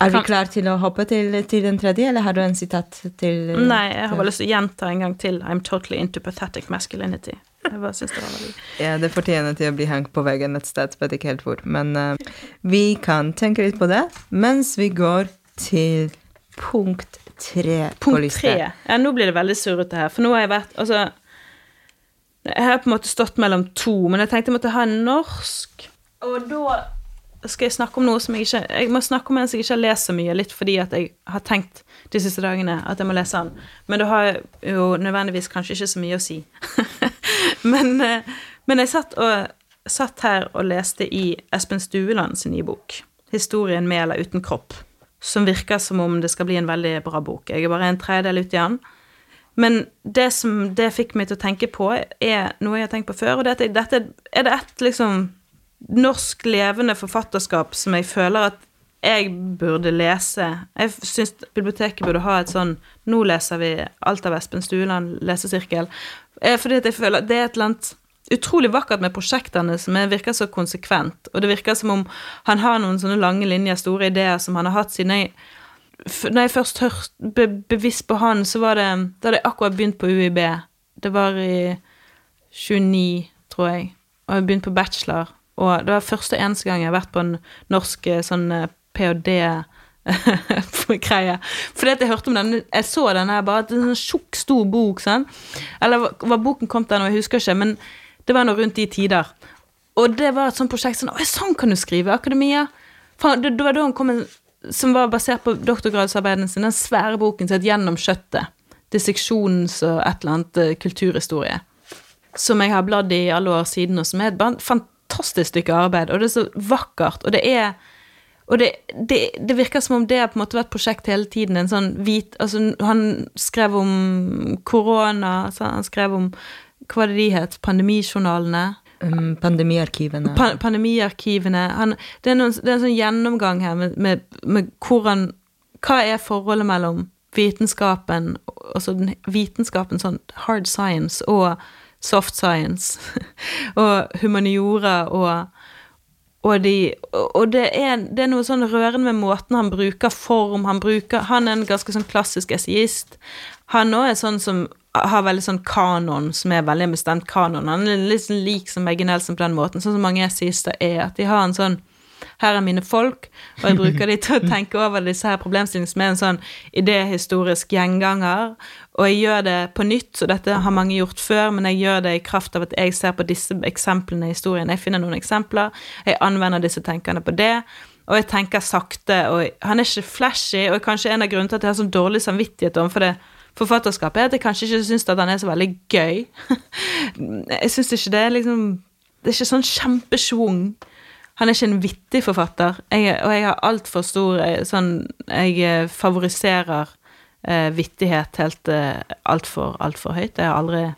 [SPEAKER 2] Er vi klare til å hoppe til, til, den tredje, eller har du en sitat til
[SPEAKER 3] Nei, jeg har bare lyst til å gjenta en gang til I'm totally into pathetic masculinity. Jeg bare synes det var veldig
[SPEAKER 2] Ja, det fortjener til å bli hengt på veggen et sted, vet ikke helt hvor. Men uh, vi kan tenke litt på det mens vi går til punkt tre
[SPEAKER 3] punkt på lista. Tre. Ja, nå blir det veldig surrete her, for nå har jeg vært Altså, jeg har på en måte stått mellom to, men jeg tenkte jeg måtte ha en norsk, og da skal jeg snakke om noe som jeg ikke Jeg må snakke om en som jeg ikke har lest så mye, litt fordi at jeg har tenkt de siste dagene at jeg må lese den. Men det har jo nødvendigvis kanskje ikke så mye å si. men, eh, men, jeg satt, og, satt, her og leste i Espen Stueland sin nye bok, 'Historien med eller uten kropp', som virker som om det skal bli en veldig bra bok. Jeg er bare en tredjedel ute i den. Men det som det fikk meg til å tenke på, er noe jeg har tenkt på før, og dette, dette er det ett liksom norsk levende forfatterskap som jeg føler at jeg burde lese. Jeg syns biblioteket burde ha et sånn Nå leser vi alt av Espen Stueland lesesirkel. Eh, fordi jeg føler det er et eller annet utrolig vakkert med prosjektene som virker så konsekvent. Og det virker som om han har noen sånne lange linjer, store ideer som han har hatt siden jeg Når jeg først hørte be, bevisst på han, så var det Da hadde jeg akkurat begynt på UiB. Det var i 29, tror jeg. Og jeg begynte på bachelor. Og det var første eneste gang jeg har vært på en norsk eh, sånn eh, ph.d. greie. Fordi at jeg hørte om den Jeg så den her bare, det er en sånn tjukk, stor bok, sånn. Eller var boken kom til nå, jeg husker ikke, men det var nå rundt de tider. Og det var et sånt prosjekt sånn sånn kan du skrive! Akademia. Faen, det, det var da han kom en, Som var basert på doktorgradsarbeiden sin, den svære boken som het Gjennom kjøttet. Disseksjons- og et eller annet eh, kulturhistorie. Som jeg har bladd i alle år siden, og som er et fantastisk stykke arbeid. Og det er så vakkert. Og det er og det, det, det virker som om det har på en måte vært prosjekt hele tiden. En sånn hvit Altså, han skrev om korona, han skrev om Hva var det de het? Pandemijournalene?
[SPEAKER 2] Um, pandemiarkivene.
[SPEAKER 3] Pa pandemiarkivene. Han, det, er noen, det er en sånn gjennomgang her med, med, med hvordan Hva er forholdet mellom vitenskapen, altså den vitenskapen, sånn hard science, og soft science, og humaniora og og, de, og det, er, det er noe sånn rørende med måten han bruker form Han bruker, han er en ganske sånn klassisk essayist. Han òg er sånn som har veldig sånn kanon, som er veldig bestemt kanon. Han er litt sånn lik som Maggie Nelson på den måten, sånn som mange essayister er. At de har en sånn her er mine folk, og jeg bruker de til å tenke over disse her problemstillingene som er en sånn idéhistorisk gjenganger. Og jeg gjør det på nytt, så dette har mange gjort før, men jeg gjør det i kraft av at jeg ser på disse eksemplene i historien. Jeg finner noen eksempler, jeg anvender disse tenkerne på det. Og jeg tenker sakte, og han er ikke flashy, og kanskje en av grunnene til at jeg har sånn dårlig samvittighet overfor det forfatterskapet, er at jeg kanskje ikke syns at han er så veldig gøy. jeg syns ikke det er liksom Det er ikke sånn kjempesvung. Han er ikke en vittig forfatter, jeg, og jeg har altfor stor eh, sånn Jeg eh, favoriserer eh, vittighet helt eh, altfor, altfor høyt. Jeg har aldri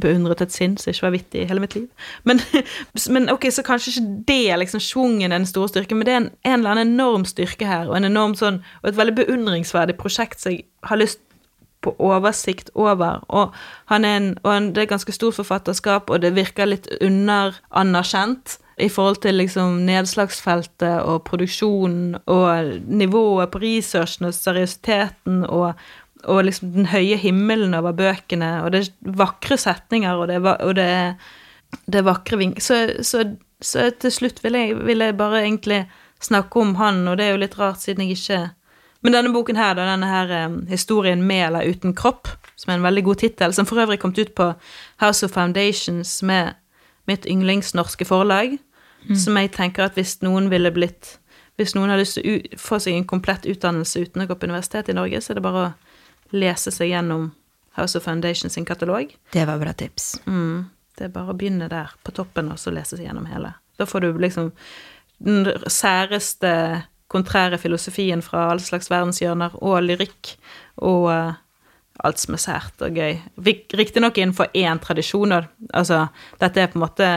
[SPEAKER 3] beundret et sinn som ikke var vittig i hele mitt liv. Men, men ok, så kanskje ikke det er liksom schwungen den store styrken, men det er en, en eller annen enorm styrke her, og en enorm sånn, og et veldig beundringsverdig prosjekt som jeg har lyst på oversikt over. Og han er en, og det er ganske stort forfatterskap, og det virker litt underanerkjent i forhold til liksom nedslagsfeltet og produksjonen og nivået på researchen og seriøsiteten og, og liksom den høye himmelen over bøkene, og det er vakre setninger, og det og det det er vakre vink... Så, så, så til slutt vil jeg, vil jeg bare egentlig snakke om han, og det er jo litt rart siden jeg ikke men denne boken her, da, denne her eh, historien med eller uten kropp, som er en veldig god tittel, som for øvrig kom ut på House of Foundations med mitt yndlingsnorske forlag, som jeg tenker at hvis noen ville blitt Hvis noen har lyst til å få seg en komplett utdannelse uten å gå på universitet i Norge, så er det bare å lese seg gjennom House of Foundations sin katalog.
[SPEAKER 2] Det var bra tips.
[SPEAKER 3] Mm. Det er bare å begynne der, på toppen, og så lese seg gjennom hele. Da får du liksom den særeste kontrære filosofien fra alle slags verdenshjørner, og lyrikk, og eh, alt som er sært og gøy. Riktignok innenfor én tradisjon, altså dette er på en måte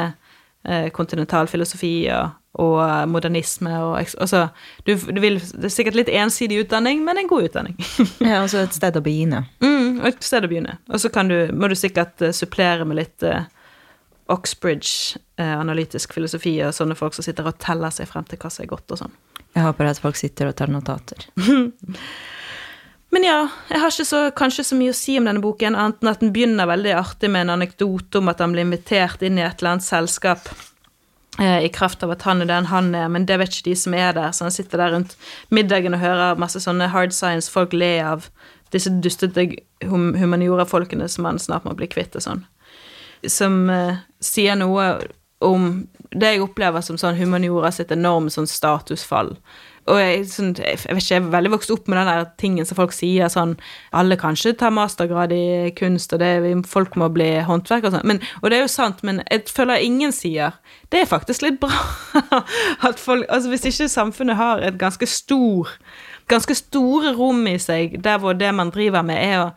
[SPEAKER 3] eh, kontinental filosofi og, og modernisme og altså, du, du vil, Det er sikkert litt ensidig utdanning, men en god utdanning.
[SPEAKER 2] Ja, altså et sted å begynne.
[SPEAKER 3] Mm, et sted å begynne. Og så kan du, må du sikkert eh, supplere med litt uh, Oxbridge, eh, analytisk filosofi, og sånne folk som sitter og teller seg frem til hva som er godt og sånn.
[SPEAKER 2] Jeg håper at folk sitter og tar notater.
[SPEAKER 3] Men ja, jeg har ikke så, kanskje så mye å si om denne boken, annet enn at den begynner veldig artig med en anekdote om at han blir invitert inn i et eller annet selskap eh, i kraft av at han er den han er, men det vet ikke de som er der, så han sitter der rundt middagen og hører masse sånne hard science-folk le av disse dustete hum humaniora-folkene som han snart må bli kvitt og sånn. Som eh, sier noe om det jeg opplever som sånn humaniora sitt enorme sånn statusfall. Og jeg, sånn, jeg vet ikke, jeg er veldig vokst opp med den der tingen som folk sier sånn Alle kan ikke ta mastergrad i kunst, og det, folk må bli håndverk og sånn. Men- Og det er jo sant, men jeg føler ingen sier Det er faktisk litt bra at folk Altså hvis ikke samfunnet har et ganske stor Ganske store rom i seg der hvor det man driver med, er å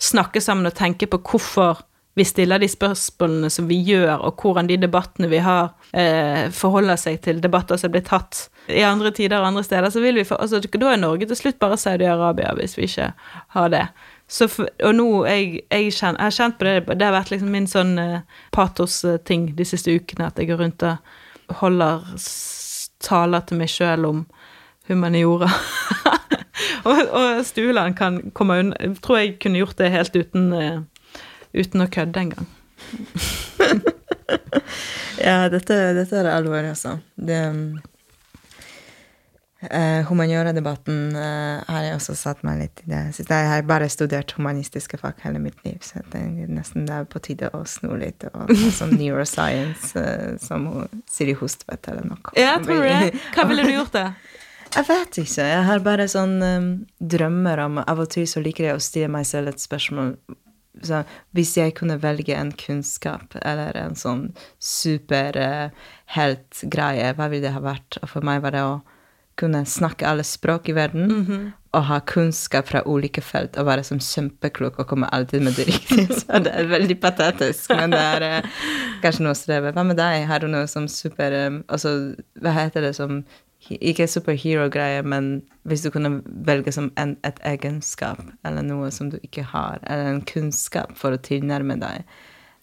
[SPEAKER 3] snakke sammen og tenke på hvorfor vi stiller de spørsmålene som vi gjør, og hvordan de debattene vi har, eh, forholder seg til debatter som blir tatt i andre tider og andre steder, så vil vi få Altså, da er Norge til slutt bare Saudi-Arabia, hvis vi ikke har det. Så og nå jeg, jeg, kjenner, jeg har kjent på det, det har vært liksom min sånn eh, patos-ting de siste ukene, at jeg går rundt og holder taler til meg sjøl om humaniora. og, og Stueland kan komme unna tror jeg kunne gjort det helt uten eh, uten å kødde engang.
[SPEAKER 2] Ja, dette, dette er alvor, altså. Det Uh, Humaniora-debatten uh, har jeg også satt meg litt i det. Så jeg har bare studert humanistiske fag hele mitt liv, så det er nesten det er på tide å snu litt. Og sånn neuroscience, uh, som hun Siri vet eller noe.
[SPEAKER 3] Ja, tror du det? Hva ville du gjort, da?
[SPEAKER 2] Jeg vet ikke. Jeg har bare sånn um, drømmer om Av og til så liker jeg å stille meg selv et spørsmål. Så hvis jeg kunne velge en kunnskap eller en sånn superheltgreie, hva ville det ha vært? Og for meg var det å kunne snakke alle språk i verden
[SPEAKER 3] Mm. -hmm.
[SPEAKER 2] og ha kunnskap fra ulike felt og være sånn kjempeklok og komme alltid med det riktige. Så det er veldig patetisk, men det er eh, kanskje noe å streve. Hva med deg? Har du noe som super um, Altså, hva heter det som Ikke superhero-greie, men hvis du kunne velge som en, et egenskap eller noe som du ikke har, eller en kunnskap for å tilnærme deg.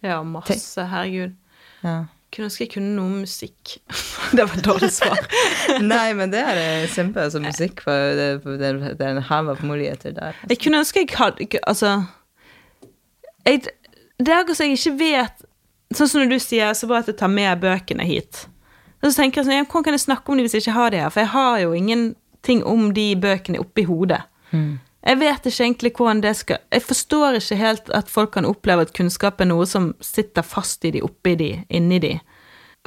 [SPEAKER 3] Ja, masse. Herregud.
[SPEAKER 2] Ja.
[SPEAKER 3] Kunne ønske jeg kunne noe om musikk. det var et dårlig svar.
[SPEAKER 2] Nei, men det er eh, kjempe altså, musikk, for det, det, det er en hav av muligheter der.
[SPEAKER 3] Jeg kunne ønske jeg hadde Altså jeg, Det er akkurat som jeg ikke vet Sånn som når du sier så bra at jeg tar med bøkene hit. Og så tenker jeg sånn, Hvordan kan jeg snakke om de hvis jeg ikke har de her? For jeg har jo ingenting om de bøkene oppi hodet. Jeg vet ikke egentlig hvordan det skal Jeg forstår ikke helt at folk kan oppleve at kunnskap er noe som sitter fast i de, oppi de, inni de.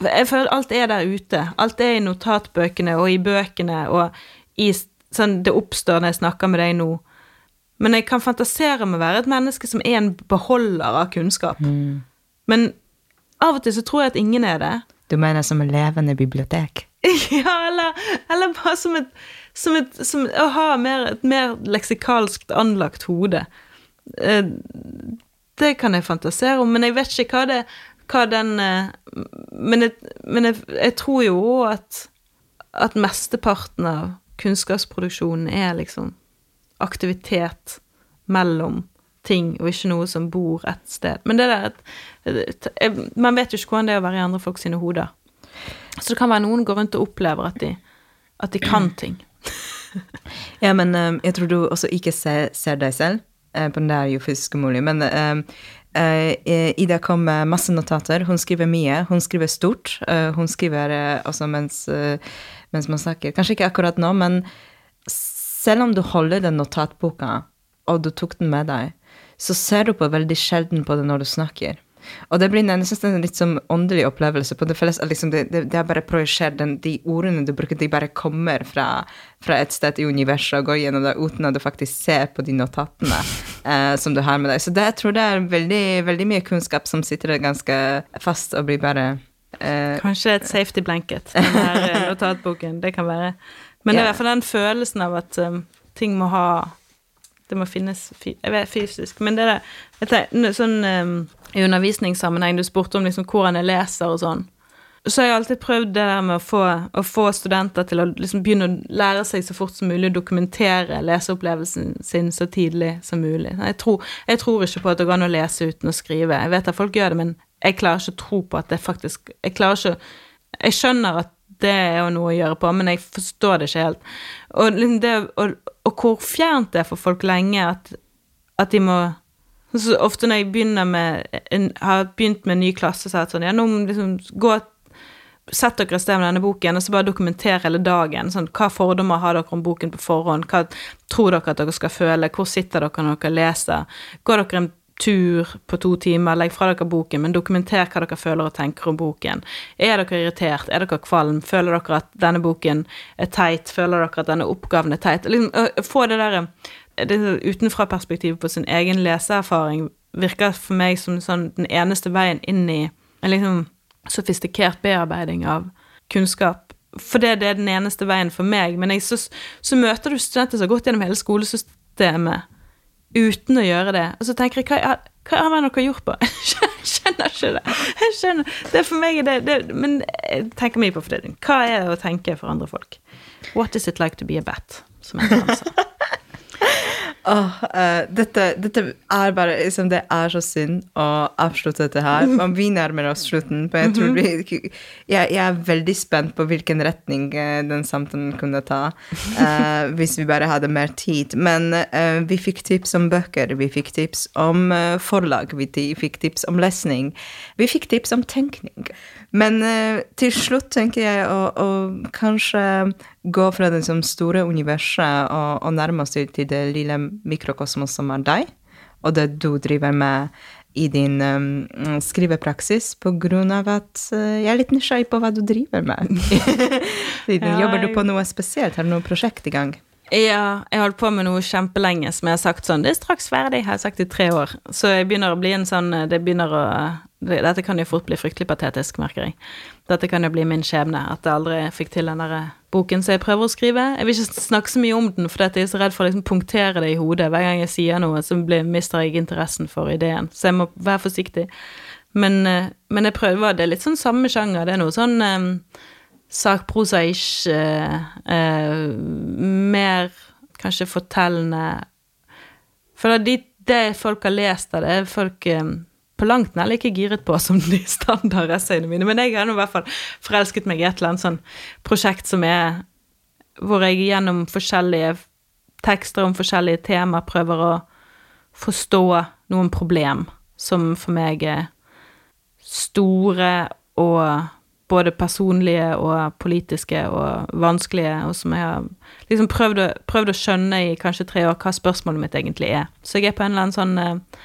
[SPEAKER 3] Jeg føler alt er der ute. Alt er i notatbøkene og i bøkene, og i, sånn, det oppstår når jeg snakker med deg nå. Men jeg kan fantasere med å være et menneske som er en beholder av kunnskap. Men av og til så tror jeg at ingen er det.
[SPEAKER 2] Du mener som en levende bibliotek?
[SPEAKER 3] Ja, eller, eller bare som et, som et som Å ha mer, et mer leksikalskt anlagt hode. Eh, Det kan jeg fantasere om, men jeg vet ikke hva det hva den eh, Men, jeg, men jeg, jeg tror jo òg at, at mesteparten av kunnskapsproduksjonen er liksom aktivitet mellom ting, og ikke noe som bor et sted. Men det der at- Man vet jo ikke hvordan det er å være i andre folk sine hoder. Så det kan være noen går rundt og opplever at de, at de kan ting.
[SPEAKER 2] Ja, men um, jeg tror du også ikke ser, ser deg selv, Uh, men det er jo fysisk umulig. Men eh, uh, Ida kom med masse notater. Hun skriver mye. Hun skriver stort. Uh, hun skriver eh, også mens, eh, mens man snakker. Kanskje ikke akkurat nå, men selv om du holder den notatboka, og du tok den med deg, så ser du på veldig sjelden på det når du snakker. Og det blir en, jeg synes det er en litt sånn åndelig opplevelse. på Det at liksom det, det, det bare projisert. De ordene du bruker, de bare kommer fra, fra et sted i universet og går gjennom det uten at du faktisk ser på de notatene eh, som du har med deg. Så det, jeg tror det er veldig, veldig mye kunnskap som sitter ganske fast og blir bare eh,
[SPEAKER 3] Kanskje et safety blanket, den her eh, notatboken. Det kan være. Men det er i hvert fall den følelsen av at um, ting må ha Det må finnes fysisk. Men det er det tenker, sånn um, I undervisningssammenheng, du spurte om liksom hvordan jeg leser og sånn. Så har jeg alltid prøvd det der med å få, å få studenter til å liksom begynne å lære seg så fort som mulig å dokumentere leseopplevelsen sin så tidlig som mulig. Jeg tror, jeg tror ikke på at det går an å lese uten å skrive. Jeg vet at folk gjør det, men jeg klarer ikke å tro på at det faktisk Jeg klarer ikke Jeg skjønner at det er jo noe å gjøre på, men jeg forstår det ikke helt. Og, liksom det, og, og hvor fjernt det er for folk lenge at, at de må så Ofte når jeg begynner med en, har begynt med en ny klasse, så er det sånn Ja, nå må liksom gå Sett dere et sted med denne boken, og så bare dokumentere hele dagen. Sånn, hva fordommer har dere om boken på forhånd? Hva tror dere at dere skal føle? Hvor sitter dere når dere leser? Går dere en tur på to timer, legg fra dere boken, men dokumenter hva dere føler og tenker om boken. Er dere irritert? Er dere kvalm? Føler dere at denne boken er teit? Føler dere at denne oppgaven er teit? Liksom, å få det der det utenfra-perspektivet på sin egen leseerfaring virker for meg som sånn den eneste veien inn i en liksom sofistikert bearbeiding av kunnskap. For det, det er den eneste veien for meg. Men jeg, så, så møter du studenter som har gått gjennom hele skolesystemet uten å gjøre det. Og så tenker jeg, hva, hva har dere gjort på? Jeg skjønner ikke det. Jeg skjønner. Det er for meg det, det Men jeg tenker mye på fordeling. Hva er det å tenke for andre folk? What is it like to be a bat? Som jeg sa.
[SPEAKER 2] Åh, uh, dette, dette er bare liksom, Det er så synd å avslutte dette her. Men vi nærmer oss slutten. Jeg, tror vi, jeg, jeg er veldig spent på hvilken retning uh, den samtalen kunne ta. Uh, hvis vi bare hadde mer tid. Men vi fikk tips om bøker, vi fikk tips om forlag, vi fikk tips om lesning. Vi fikk tips om tenkning. Men uh, til slutt tenker jeg å, å kanskje gå fra det liksom, store universet og, og nærme oss til det lille mikrokosmos som er deg, og det du driver med i din um, skrivepraksis, på grunn av at uh, jeg er litt nysgjerrig på hva du driver med. Jobber du på noe spesielt? Har du noe prosjekt i gang?
[SPEAKER 3] Ja, jeg holdt på med noe kjempelenge som jeg har sagt sånn Det er straks ferdig, har jeg sagt i tre år. Så jeg begynner å bli en sånn Det begynner å det, Dette kan jo fort bli fryktelig patetisk, merker jeg. Dette kan jo bli min skjebne, at jeg aldri fikk til den der boken som jeg prøver å skrive. Jeg vil ikke snakke så mye om den, for jeg er så redd for å liksom punktere det i hodet. Hver gang jeg sier noe, så blir, mister jeg interessen for ideen. Så jeg må være forsiktig. Men, eh, men jeg prøver Det er litt sånn samme sjanger. Det er noe sånn eh, sakprosa-ish, ikke eh, mer kanskje fortellende For det, det folk har lest av det, er folk eh, på langt nær like giret på som de standard essayene mine. Men jeg har nå i hvert fall forelsket meg i et eller annet sånn prosjekt som er Hvor jeg gjennom forskjellige tekster om forskjellige temaer prøver å forstå noen problem som for meg er store og både personlige og politiske og vanskelige, og som jeg har liksom prøvd å, prøvd å skjønne i kanskje tre år hva spørsmålet mitt egentlig er. Så jeg er på en eller annen sånn eh,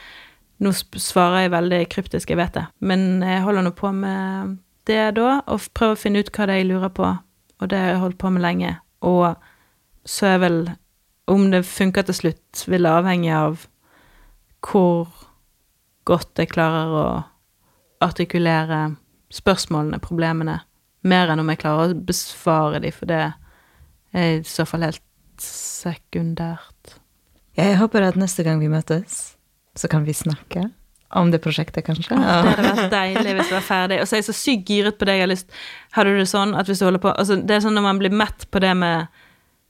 [SPEAKER 3] Nå svarer jeg veldig kryptisk, jeg vet det, men jeg holder nå på med det da, og prøver å finne ut hva det er jeg lurer på, og det har jeg holdt på med lenge. Og så er vel Om det funker til slutt, vil avhenge av hvor godt jeg klarer å artikulere spørsmålene, problemene, mer enn om jeg klarer å besvare de, for det er i så fall helt sekundært.
[SPEAKER 2] Jeg håper at neste gang vi møtes, så kan vi snakke om det prosjektet, kanskje.
[SPEAKER 3] Det hadde vært deilig hvis det var ferdig. Og så er jeg så sykt giret på det jeg har lyst Har du det sånn at hvis du holder på altså Det er sånn når man blir mett på det med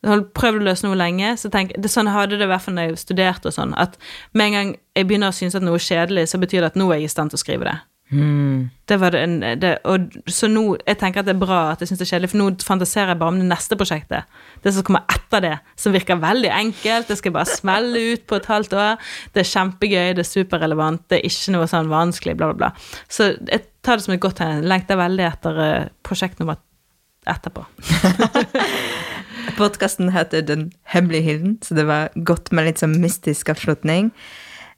[SPEAKER 3] prøvd å løse noe lenge, så tenk, det sånn hadde det i hvert fall når jeg studerte og sånn, at med en gang jeg begynner å synes at noe er kjedelig, så betyr det at nå er jeg i stand til å skrive det.
[SPEAKER 2] Mm.
[SPEAKER 3] Det var det, en, det og, Så nå Jeg tenker at det er bra at jeg syns det er kjedelig, for nå fantaserer jeg bare om det neste prosjektet. Det som kommer etter det, som virker veldig enkelt. Det skal bare smelle ut på et halvt år. Det er kjempegøy, det er superrelevant, det er ikke noe sånn vanskelig, bla, bla, bla. Så jeg tar det som et godt tegn. Lengter veldig etter eh, prosjekt nummer etterpå.
[SPEAKER 2] Podkasten heter Den hemmelige hilden, så det var godt med litt sånn mystisk avslutning.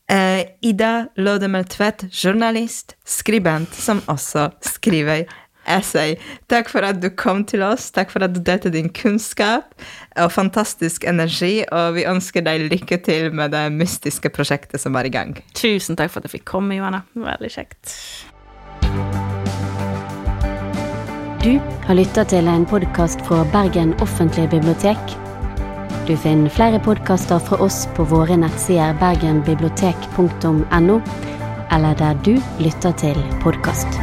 [SPEAKER 2] Eh, Ida Lodemel Tvedt, journalist, skribent, som også skriver essay. Takk for at du kom til oss, takk for at du delte din kunnskap og fantastisk energi, og vi ønsker deg lykke til med det mystiske prosjektet som er i gang.
[SPEAKER 3] Tusen takk for at jeg fikk komme, Johanna. Veldig kjekt.
[SPEAKER 1] Du har lytta til en podkast fra Bergen offentlige bibliotek. Du finner flere podkaster fra oss på våre nettsider bergenbibliotek.no, eller der du lytter til podkast.